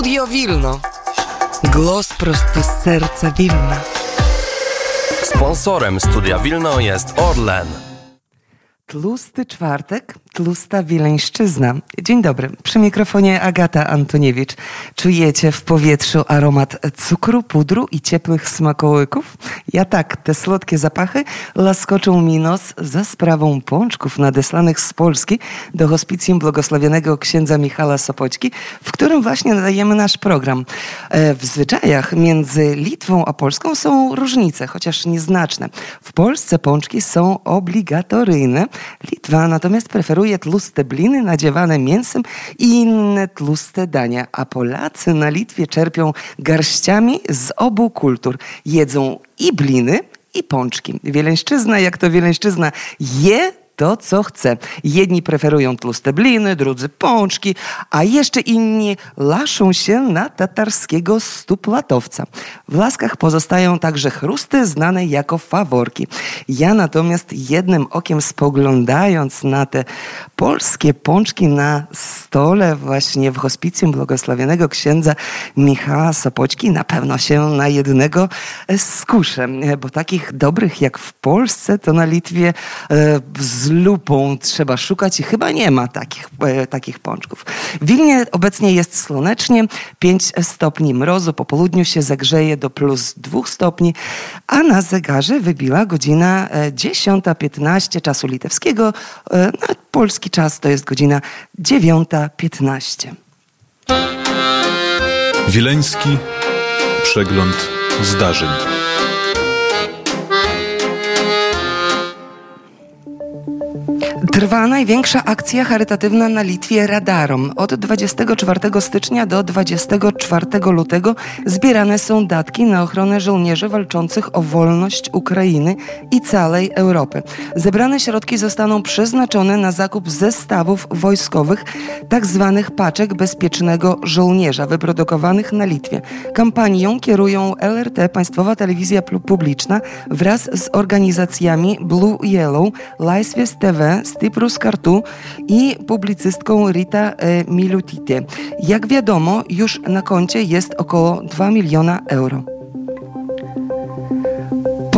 Studio Wilno. Głos prosto z serca Wilna. Sponsorem Studia Wilno jest Orlen. Tłusty czwartek, tłusta wileńszczyzna. Dzień dobry, przy mikrofonie Agata Antoniewicz. Czujecie w powietrzu aromat cukru, pudru i ciepłych smakołyków? Ja tak, te słodkie zapachy laskoczą mi nos za sprawą pączków nadeslanych z Polski do hospicjum błogosławionego księdza Michala Sopoćki, w którym właśnie nadajemy nasz program. E, w zwyczajach między Litwą a Polską są różnice, chociaż nieznaczne. W Polsce pączki są obligatoryjne, Litwa natomiast preferuje tłuste bliny nadziewane mięsem i inne tłuste dania, a Polacy na Litwie czerpią garściami z obu kultur. Jedzą i bliny, i pączki. Wieleńszczyzna, jak to Wieleńszczyzna, je to, co chce. Jedni preferują tłuste bliny, drudzy pączki, a jeszcze inni laszą się na tatarskiego stuplatowca. W laskach pozostają także chrusty znane jako faworki. Ja natomiast jednym okiem spoglądając na te polskie pączki na stole właśnie w hospicjum błogosławionego księdza Michała Sopoćki na pewno się na jednego skuszę, bo takich dobrych jak w Polsce to na Litwie e, z lupą trzeba szukać i chyba nie ma takich, e, takich pączków. W Wilnie obecnie jest słonecznie, 5 stopni mrozu, po południu się zagrzeje do plus 2 stopni, a na zegarze wybiła godzina 10.15 e, czasu litewskiego, na polski czas to jest godzina 9.15. Wileński przegląd zdarzeń. Trwa największa akcja charytatywna na Litwie Radarom. Od 24 stycznia do 24 lutego zbierane są datki na ochronę żołnierzy walczących o wolność Ukrainy i całej Europy. Zebrane środki zostaną przeznaczone na zakup zestawów wojskowych, tak zwanych paczek bezpiecznego żołnierza, wyprodukowanych na Litwie. Kampanią kierują LRT, Państwowa Telewizja Publiczna, wraz z organizacjami Blue Yellow, Laisvės TV, Stiprus Kartu i publicystką Rita e, Milutite. Jak wiadomo, już na koncie jest około 2 miliona euro.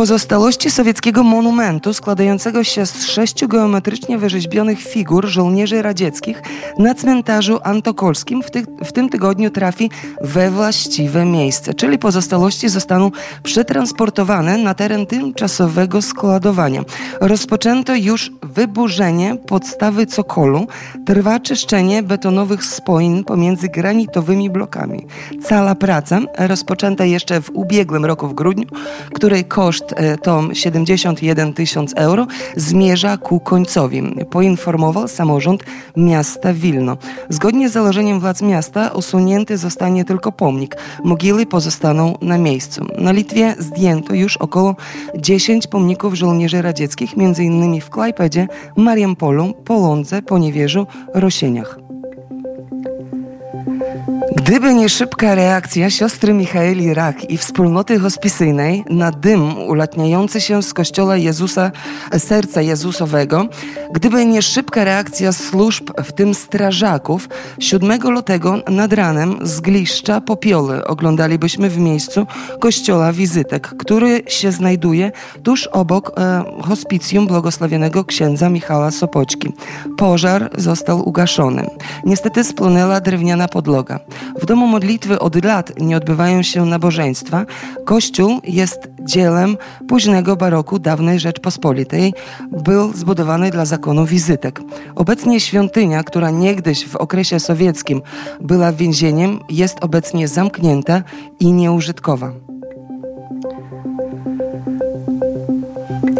Pozostałości sowieckiego monumentu składającego się z sześciu geometrycznie wyrzeźbionych figur żołnierzy radzieckich na cmentarzu antokolskim w, ty w tym tygodniu trafi we właściwe miejsce, czyli pozostałości zostaną przetransportowane na teren tymczasowego składowania. Rozpoczęto już wyburzenie podstawy cokolu, trwa czyszczenie betonowych spoin pomiędzy granitowymi blokami. Cała praca rozpoczęta jeszcze w ubiegłym roku w grudniu, której koszt E, to 71 tysiąc euro, zmierza ku końcowi, poinformował samorząd miasta Wilno. Zgodnie z założeniem władz miasta usunięty zostanie tylko pomnik. Mogiły pozostaną na miejscu. Na Litwie zdjęto już około 10 pomników żołnierzy radzieckich, m.in. w Klajpedzie, Mariampolu, Polądze, Poniewierzu, Rosieniach. Gdyby nie szybka reakcja siostry Michaeli Rak i wspólnoty hospicyjnej na dym ulatniający się z kościoła Jezusa, serca Jezusowego, gdyby nie szybka reakcja służb, w tym strażaków, 7 lutego nad ranem z gliszcza popioły oglądalibyśmy w miejscu kościoła Wizytek, który się znajduje tuż obok e, hospicjum błogosławionego księdza Michała Sopoćki. Pożar został ugaszony. Niestety spłonęła drewniana podłoga. W domu modlitwy od lat nie odbywają się nabożeństwa. Kościół jest dzielem późnego baroku dawnej Rzeczpospolitej. Był zbudowany dla zakonu wizytek. Obecnie świątynia, która niegdyś w okresie sowieckim była więzieniem, jest obecnie zamknięta i nieużytkowa.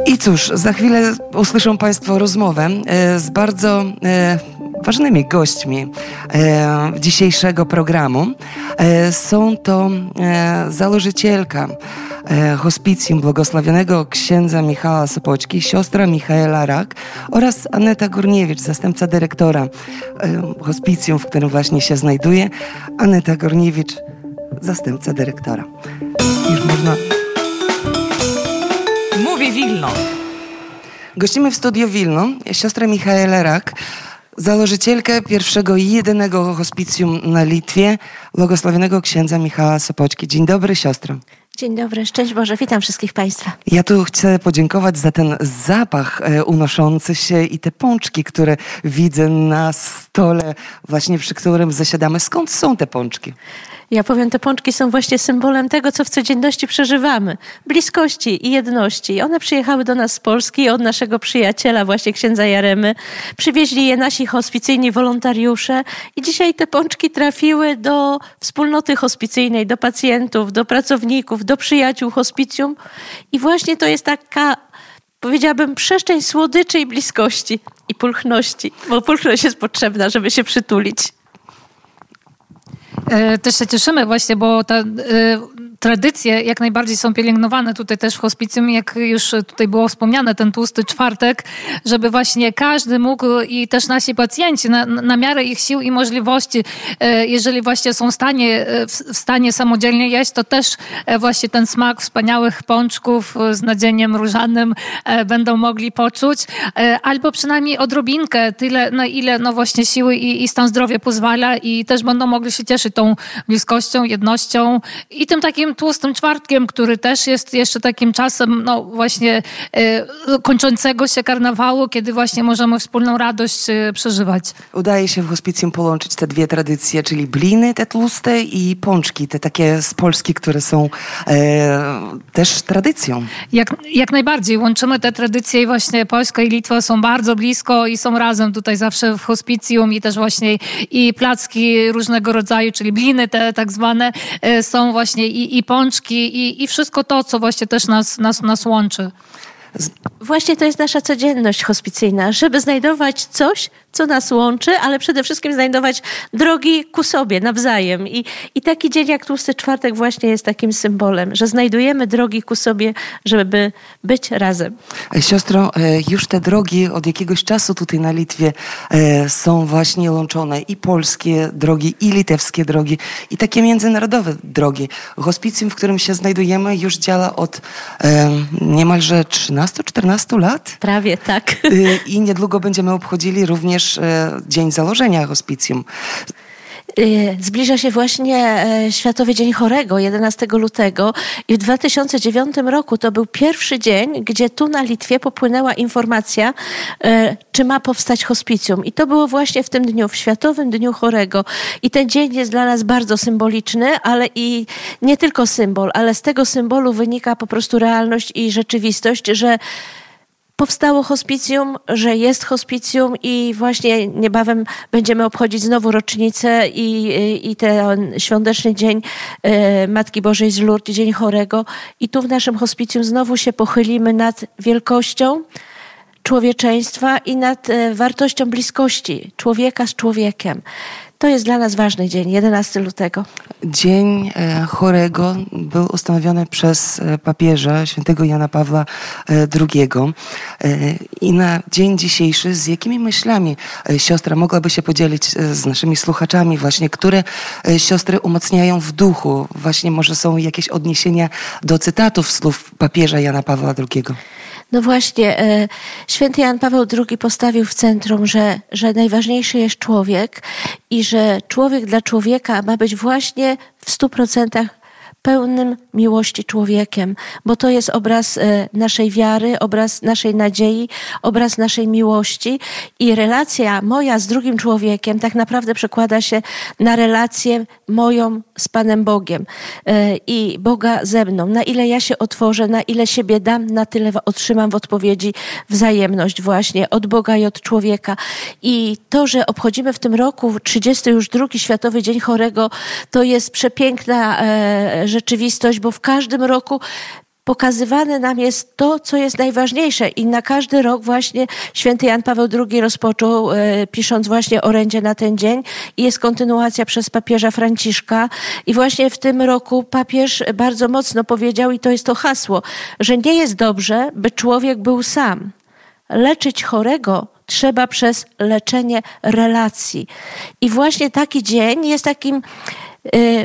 I cóż, za chwilę usłyszą Państwo rozmowę e, z bardzo e, ważnymi gośćmi e, dzisiejszego programu. Są to założycielka hospicjum błogosławionego księdza Michała Sopoćki, siostra Michaela Rak oraz Aneta Górniewicz, zastępca dyrektora e, hospicjum, w którym właśnie się znajduje. Aneta Górniewicz, zastępca dyrektora. Już można... Mówię Wilno. Gościmy w studiu Wilno siostra Michaela Rak, Założycielka pierwszego i jedynego hospicjum na Litwie, błogosławionego księdza Michała Sopoćki. Dzień dobry, siostro. Dzień dobry, szczęść Boże, witam wszystkich Państwa. Ja tu chcę podziękować za ten zapach e, unoszący się i te pączki, które widzę na stole, właśnie przy którym zasiadamy. Skąd są te pączki? Ja powiem, te pączki są właśnie symbolem tego, co w codzienności przeżywamy. Bliskości i jedności. One przyjechały do nas z Polski od naszego przyjaciela, właśnie księdza Jaremy. Przywieźli je nasi hospicyjni wolontariusze i dzisiaj te pączki trafiły do wspólnoty hospicyjnej, do pacjentów, do pracowników, do przyjaciół hospicjum. I właśnie to jest taka powiedziałabym, przestrzeń słodyczy i bliskości i pulchności, bo pulchność jest potrzebna, żeby się przytulić. E, też się cieszymy właśnie, bo ta e, tradycje jak najbardziej są pielęgnowane tutaj też w hospicjum, jak już tutaj było wspomniane, ten tłusty czwartek, żeby właśnie każdy mógł i też nasi pacjenci na, na miarę ich sił i możliwości, e, jeżeli właśnie są w stanie, w stanie samodzielnie jeść, to też właśnie ten smak wspaniałych pączków z nadzieniem różanym będą mogli poczuć, albo przynajmniej odrobinkę, tyle na ile no właśnie siły i, i stan zdrowia pozwala i też będą mogli się cieszyć tą bliskością, jednością i tym takim tłustym czwartkiem, który też jest jeszcze takim czasem, no właśnie e, kończącego się karnawału, kiedy właśnie możemy wspólną radość e, przeżywać. Udaje się w hospicjum połączyć te dwie tradycje, czyli bliny te tłuste i pączki, te takie z Polski, które są e, też tradycją. Jak, jak najbardziej. Łączymy te tradycje i właśnie Polska i Litwa są bardzo blisko i są razem tutaj zawsze w hospicjum i też właśnie i placki różnego rodzaju, czyli bliny te tak zwane, e, są właśnie i, i pączki i, i wszystko to, co właśnie też nas, nas, nas łączy. Właśnie to jest nasza codzienność hospicyjna, żeby znajdować coś, co nas łączy, ale przede wszystkim znajdować drogi ku sobie nawzajem. I, I taki dzień jak Tłusty Czwartek właśnie jest takim symbolem, że znajdujemy drogi ku sobie, żeby być razem. Siostro, e, już te drogi od jakiegoś czasu tutaj na Litwie e, są właśnie łączone i polskie drogi, i litewskie drogi, i takie międzynarodowe drogi. Hospicjum, w którym się znajdujemy, już działa od niemalże 13-14 lat. Prawie tak. E, I niedługo będziemy obchodzili również e, dzień założenia hospicjum. Y, zbliża się właśnie e, Światowy Dzień Chorego, 11 lutego i w 2009 roku to był pierwszy dzień, gdzie tu na Litwie popłynęła informacja, e, czy ma powstać hospicjum. I to było właśnie w tym dniu, w Światowym Dniu Chorego. I ten dzień jest dla nas bardzo symboliczny, ale i nie tylko symbol, ale z tego symbolu wynika po prostu realność i rzeczywistość, że powstało hospicjum, że jest hospicjum i właśnie niebawem będziemy obchodzić znowu rocznicę i, i ten świąteczny dzień e, Matki Bożej z Lourdes, Dzień Chorego. I tu w naszym hospicjum znowu się pochylimy nad wielkością człowieczeństwa i nad e, wartością bliskości człowieka z człowiekiem. To jest dla nas ważny dzień, 11 lutego. Dzień e, chorego był ustanowiony przez e, papieża świętego Jana Pawła II. I na dzień dzisiejszy z jakimi myślami siostra mogłaby się podzielić z naszymi słuchaczami właśnie, które siostry umacniają w duchu? Właśnie może są jakieś odniesienia do cytatów słów papieża Jana Pawła II? No właśnie, e, święty Jan Paweł II postawił w centrum, że, że najważniejszy jest człowiek i że człowiek dla człowieka ma być właśnie w stu procentach pełnym miłości człowiekiem, bo to jest obraz e, naszej wiary, obraz naszej nadziei, obraz naszej miłości i relacja moja z drugim człowiekiem tak naprawdę przekłada się na relację moją z Panem Bogiem e, i Boga ze mną. Na ile ja się otworzę, na ile siebie dam, na tyle otrzymam w odpowiedzi wzajemność właśnie od Boga i od człowieka. I to, że obchodzimy w tym roku 30 już drugi Światowy Dzień Chorego, to jest przepiękna e, rzeczywistość, bo w każdym roku pokazywane nam jest to, co jest najważniejsze. I na każdy rok właśnie święty Jan Paweł II rozpoczął, e, pisząc właśnie orędzie na ten dzień i jest kontynuacja przez papieża Franciszka. I właśnie w tym roku papież bardzo mocno powiedział, i to jest to hasło, że nie jest dobrze, by człowiek był sam. Leczyć chorego trzeba przez leczenie relacji. I właśnie taki dzień jest takim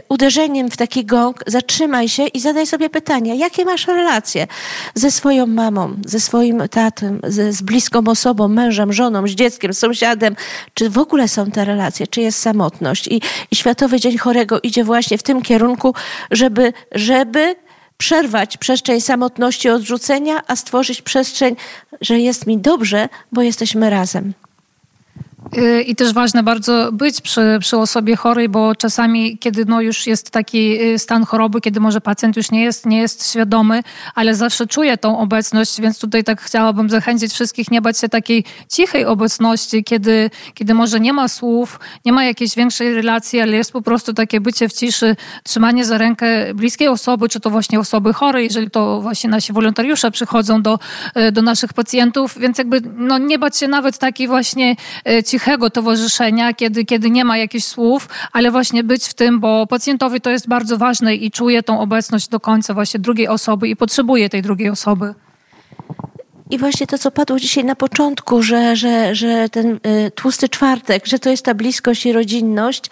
uderzeniem w taki gong zatrzymaj się i zadaj sobie pytania, jakie masz relacje ze swoją mamą, ze swoim tatą, ze, z bliską osobą, mężem, żoną, z dzieckiem, z sąsiadem, czy w ogóle są te relacje, czy jest samotność. I, i Światowy Dzień Chorego idzie właśnie w tym kierunku, żeby, żeby przerwać przestrzeń samotności, odrzucenia, a stworzyć przestrzeń, że jest mi dobrze, bo jesteśmy razem. Y, I też ważne bardzo być przy, przy osobie chorej, bo czasami, kiedy no już jest taki y, stan choroby, kiedy może pacjent już nie jest, nie jest świadomy, ale zawsze czuje tą obecność, więc tutaj tak chciałabym zachęcić wszystkich, nie bać się takiej cichej obecności, kiedy, kiedy może nie ma słów, nie ma jakiejś większej relacji, ale jest po prostu takie bycie w ciszy, trzymanie za rękę bliskiej osoby, czy to właśnie osoby chorej, jeżeli to właśnie nasi wolontariusze przychodzą do, y, do naszych pacjentów, więc jakby no nie bać się nawet takiej właśnie cichej cichego towarzyszenia, kiedy, kiedy nie ma jakichś słów, ale właśnie być w tym, bo pacjentowi to jest bardzo ważne i czuje tą obecność do końca właśnie drugiej osoby i potrzebuje tej drugiej osoby. I właśnie to, co padło dzisiaj na początku, że, że, że ten y, tłusty czwartek, że to jest ta bliskość i rodzinność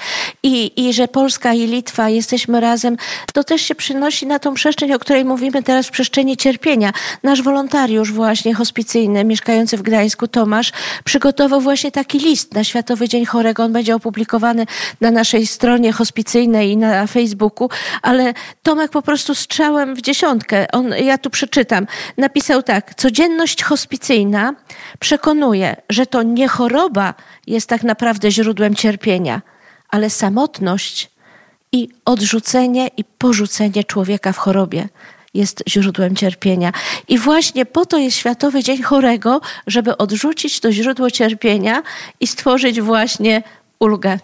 i, i że Polska i Litwa jesteśmy razem, to też się przynosi na tą przestrzeń, o której mówimy teraz przestrzeni cierpienia. Nasz wolontariusz właśnie hospicyjny, mieszkający w Gdańsku, Tomasz, przygotował właśnie taki list na Światowy Dzień Chorego. On będzie opublikowany na naszej stronie hospicyjnej i na Facebooku, ale Tomek po prostu strzałem w dziesiątkę. On, ja tu przeczytam. Napisał tak, codzienność Działalność hospicyjna przekonuje, że to nie choroba jest tak naprawdę źródłem cierpienia, ale samotność i odrzucenie i porzucenie człowieka w chorobie jest źródłem cierpienia. I właśnie po to jest Światowy Dzień Chorego, żeby odrzucić to źródło cierpienia i stworzyć właśnie ulgę.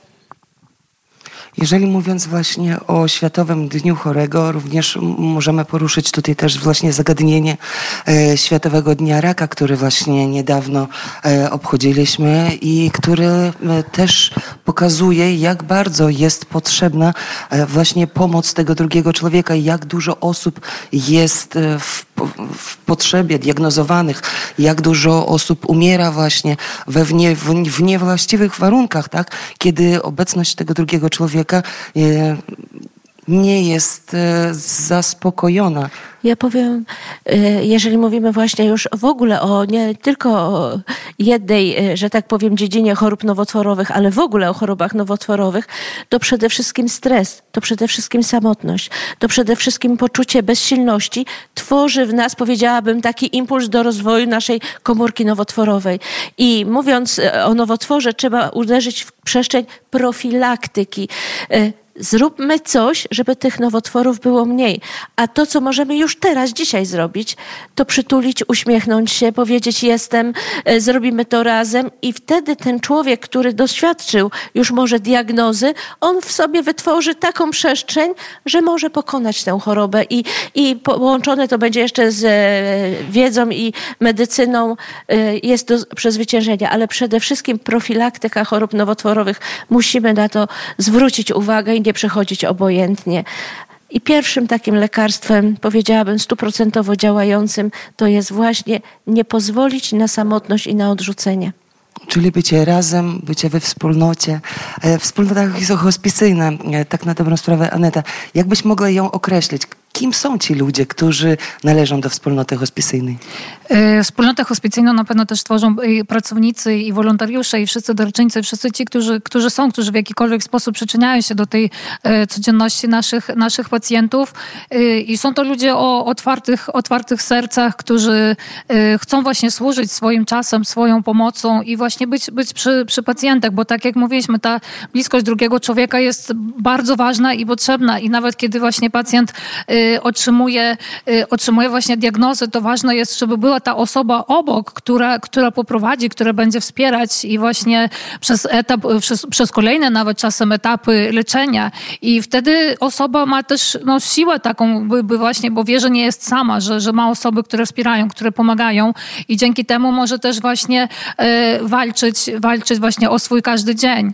Jeżeli mówiąc właśnie o Światowym Dniu Chorego, również możemy poruszyć tutaj też właśnie zagadnienie e, Światowego Dnia Raka, który właśnie niedawno e, obchodziliśmy i który e, też pokazuje, jak bardzo jest potrzebna właśnie pomoc tego drugiego człowieka, jak dużo osób jest w, w potrzebie diagnozowanych, jak dużo osób umiera właśnie we w, nie, w niewłaściwych warunkach, tak? kiedy obecność tego drugiego człowieka e, nie jest zaspokojona. Ja powiem, y, jeżeli mówimy właśnie już w ogóle o nie tylko jednej, y, że tak powiem, dziedzinie chorób nowotworowych, ale w ogóle o chorobach nowotworowych, to przede wszystkim stres, to przede wszystkim samotność, to przede wszystkim poczucie bezsilności tworzy w nas, powiedziałabym, taki impuls do rozwoju naszej komórki nowotworowej. I mówiąc o nowotworze, trzeba uderzyć w przestrzeń profilaktyki zróbmy coś, żeby tych nowotworów było mniej. A to, co możemy już teraz, dzisiaj zrobić, to przytulić, uśmiechnąć się, powiedzieć jestem, e, zrobimy to razem. I wtedy ten człowiek, który doświadczył już może diagnozy, on w sobie wytworzy taką przestrzeń, że może pokonać tę chorobę. I, i połączone to będzie jeszcze z e, wiedzą i medycyną. E, jest do przezwyciężenia, ale przede wszystkim profilaktyka chorób nowotworowych. Musimy na to zwrócić uwagę i nie przechodzić obojętnie. I pierwszym takim lekarstwem, powiedziałabym stuprocentowo działającym, to jest właśnie nie pozwolić na samotność i na odrzucenie. Czyli bycie razem, bycie we wspólnocie. E, wspólnota hospicyjna, e, tak na dobrą sprawę, Aneta, jakbyś mogła ją określić? Kim są ci ludzie, którzy należą do wspólnoty hospicyjnej? E, wspólnotę hospicyjną na pewno też tworzą pracownicy i wolontariusze i wszyscy darczyńcy, wszyscy ci, którzy, którzy są, którzy w jakikolwiek sposób przyczyniają się do tej e, codzienności naszych, naszych pacjentów. E, I są to ludzie o otwartych, otwartych sercach, którzy chcą właśnie służyć swoim czasem, swoją pomocą i właśnie być, być przy, przy pacjentach, bo tak jak mówiliśmy, ta bliskość drugiego człowieka jest bardzo ważna i potrzebna i nawet kiedy właśnie pacjent otrzymuje, otrzymuje właśnie diagnozę, to ważne jest, żeby była ta osoba obok, która, która poprowadzi, która będzie wspierać i właśnie przez etap, przez, przez kolejne nawet czasem etapy leczenia. I wtedy osoba ma też no, siłę taką, by, by właśnie, bo wie, że nie jest sama, że, że ma osoby, które wspierają, które pomagają i dzięki temu może też właśnie e, walczyć, walczyć właśnie o swój każdy dzień.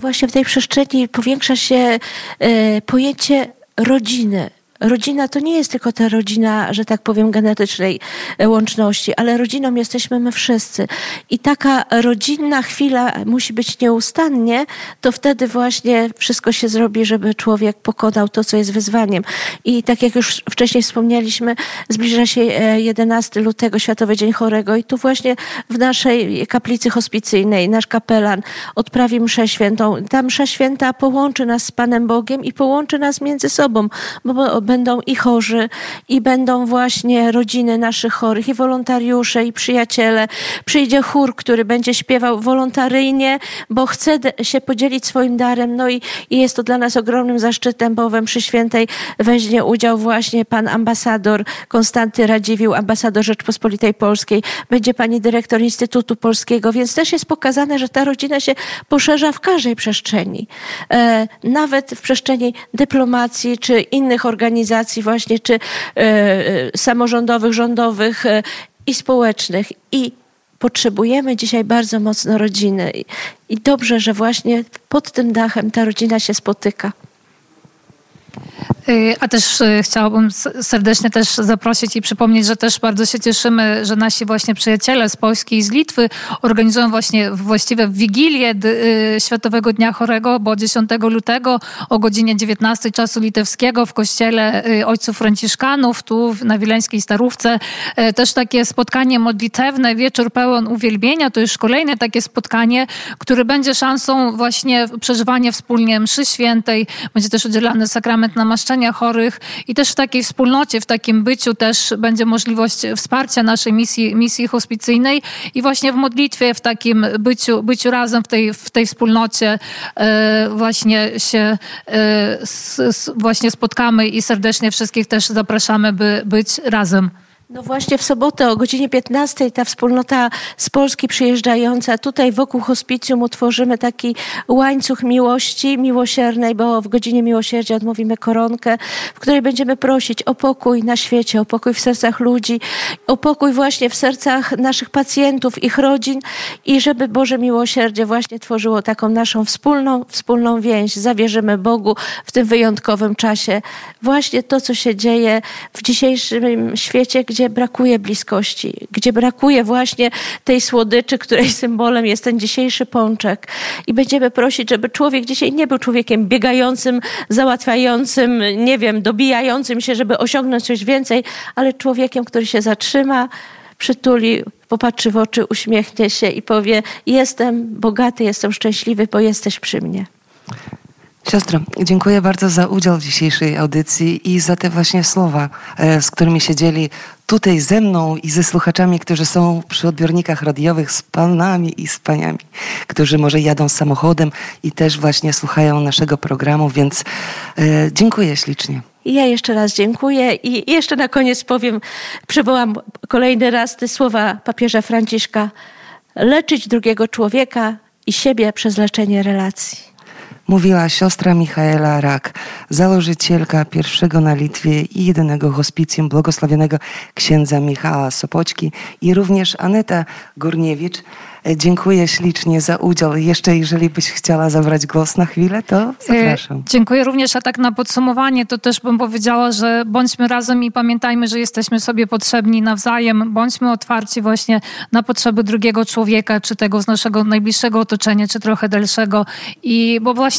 Właśnie w tej przestrzeni powiększa się e, pojęcie rodziny, rodzina to nie jest tylko ta rodzina, że tak powiem, genetycznej e, łączności, ale rodziną jesteśmy my wszyscy. I taka rodzinna chwila musi być nieustannie, to wtedy właśnie wszystko się zrobi, żeby człowiek pokonał to, co jest wyzwaniem. I tak jak już wcześniej wspomnieliśmy, zbliża się 11 e, lutego, Światowy Dzień Chorego i tu właśnie w naszej kaplicy hospicyjnej nasz kapelan odprawi mszę świętą. Ta msza święta połączy nas z Panem Bogiem i połączy nas między sobą, bo będą i chorzy, i będą właśnie rodziny naszych chorych, i wolontariusze, i przyjaciele. Przyjdzie chór, który będzie śpiewał wolontaryjnie, bo chce się podzielić swoim darem. No i, i jest to dla nas ogromnym zaszczytem, bo we mszy świętej weźmie udział właśnie pan ambasador Konstanty Radziwił, ambasador Rzeczpospolitej Polskiej. Będzie pani dyrektor Instytutu Polskiego, więc też jest pokazane, że ta rodzina się poszerza w każdej przestrzeni. E, nawet w przestrzeni dyplomacji czy innych organizacji właśnie, czy e, e, samorządowych, rządowych e, i społecznych. I potrzebujemy dzisiaj bardzo mocno rodziny. I dobrze, że właśnie pod tym dachem ta rodzina się spotyka. Y, a też y, chciałabym serdecznie też zaprosić i przypomnieć, że też bardzo się cieszymy, że nasi właśnie przyjaciele z Polski i z Litwy organizują właśnie właściwie w Wigilię y, Światowego Dnia Chorego, bo 10 lutego o godzinie 19 czasu litewskiego w kościele Ojców Franciszkanów, tu na Wileńskiej Starówce, też takie spotkanie modlitewne, wieczór pełen uwielbienia, to już kolejne takie spotkanie, które będzie szansą właśnie przeżywania wspólnie mszy świętej, będzie też udzielany sakrament namaszczenia chorych i też w takiej wspólnocie, w takim byciu też będzie możliwość wsparcia naszej misji, misji hospicyjnej i właśnie w modlitwie, w takim byciu, byciu razem w tej, w tej wspólnocie e, właśnie się e, właśnie spotkamy i serdecznie wszystkich też zapraszamy, by być razem. No właśnie w sobotę o godzinie 15 ta wspólnota z Polski przyjeżdżająca tutaj wokół hospicjum utworzymy taki łańcuch miłości miłosiernej, bo w godzinie miłosierdzia odmówimy koronkę, w której będziemy prosić o pokój na świecie, o pokój w sercach ludzi, o pokój właśnie w sercach naszych pacjentów, ich rodzin i żeby Boże miłosierdzie właśnie tworzyło taką naszą wspólną, wspólną więź. Zawierzymy Bogu w tym wyjątkowym czasie. Właśnie to, co się dzieje w dzisiejszym świecie, gdzie brakuje bliskości, gdzie brakuje właśnie tej słodyczy, której symbolem jest ten dzisiejszy pączek. I będziemy prosić, żeby człowiek dzisiaj nie był człowiekiem biegającym, załatwiającym, nie wiem, dobijającym się, żeby osiągnąć coś więcej, ale człowiekiem, który się zatrzyma, przytuli, popatrzy w oczy, uśmiechnie się i powie: Jestem bogaty, jestem szczęśliwy, bo jesteś przy mnie. Siostro, dziękuję bardzo za udział w dzisiejszej audycji i za te właśnie słowa, e, z którymi się dzieli tutaj ze mną i ze słuchaczami, którzy są przy odbiornikach radiowych, z panami i z paniami, którzy może jadą samochodem i też właśnie słuchają naszego programu, więc e, dziękuję ślicznie. Ja jeszcze raz dziękuję i jeszcze na koniec powiem, przywołam kolejny raz te słowa papieża Franciszka. Leczyć drugiego człowieka i siebie przez leczenie relacji mówiła siostra Michaela Rak, założycielka pierwszego na Litwie i jedynego hospicjum błogosławionego księdza Michała Sopoćki i również Aneta Górniewicz, E, dziękuję ślicznie za udział. Jeszcze jeżeli byś chciała zabrać głos na chwilę, to zapraszam. E, dziękuję również, a tak na podsumowanie to też bym powiedziała, że bądźmy razem i pamiętajmy, że jesteśmy sobie potrzebni nawzajem. Bądźmy otwarci właśnie na potrzeby drugiego człowieka, czy tego z naszego najbliższego otoczenia, czy trochę dalszego. I bo właśnie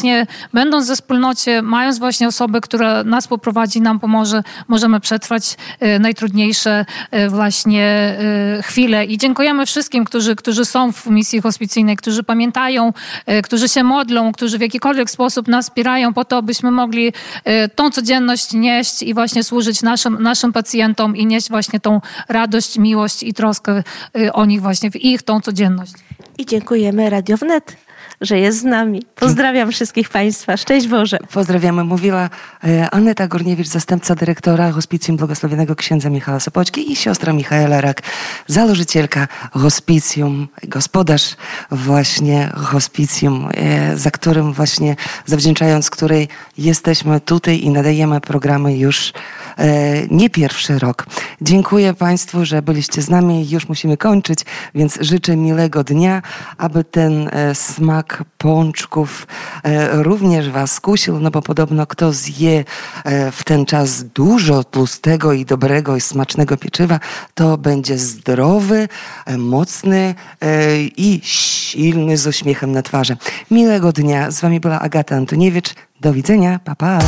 będąc ze wspólnocie, mając właśnie osobę, która nas poprowadzi, nam pomoże, możemy przetrwać e, najtrudniejsze właśnie chwile. I dziękujemy wszystkim, którzy, którzy są w misji hospicyjnej, którzy pamiętają, e, którzy się modlą, którzy w jakikolwiek sposób nas wspierają po to, byśmy mogli e, tą codzienność nieść i właśnie służyć naszym, naszym pacjentom i nieść właśnie tą radość, miłość i troskę e, o nich właśnie w ich tą codzienność. I dziękujemy Radio Wnet że jest z nami. Pozdrawiam wszystkich Państwa. Szczęść Boże. Pozdrawiamy. Mówiła e, Aneta Gorniewicz, zastępca dyrektora Hospicjum Błogosławionego Księdza Michała Sopoćki i siostra Michaela Rak, założycielka Hospicjum, gospodarz właśnie Hospicjum, e, za którym właśnie, zawdzięczając której jesteśmy tutaj i nadajemy programy już e, nie pierwszy rok. Dziękuję Państwu, że byliście z nami. Już musimy kończyć, więc życzę miłego dnia, aby ten smak smak pączków e, również Was kusił, no bo podobno kto zje e, w ten czas dużo tłustego i dobrego i smacznego pieczywa, to będzie zdrowy, e, mocny e, i silny z uśmiechem na twarzy. Miłego dnia. Z Wami była Agata Antoniewicz. Do widzenia. Pa, pa.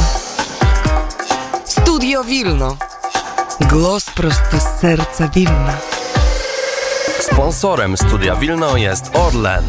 Studio Wilno. Głos prosto z serca Wilna. Sponsorem Studia Wilno jest Orlen.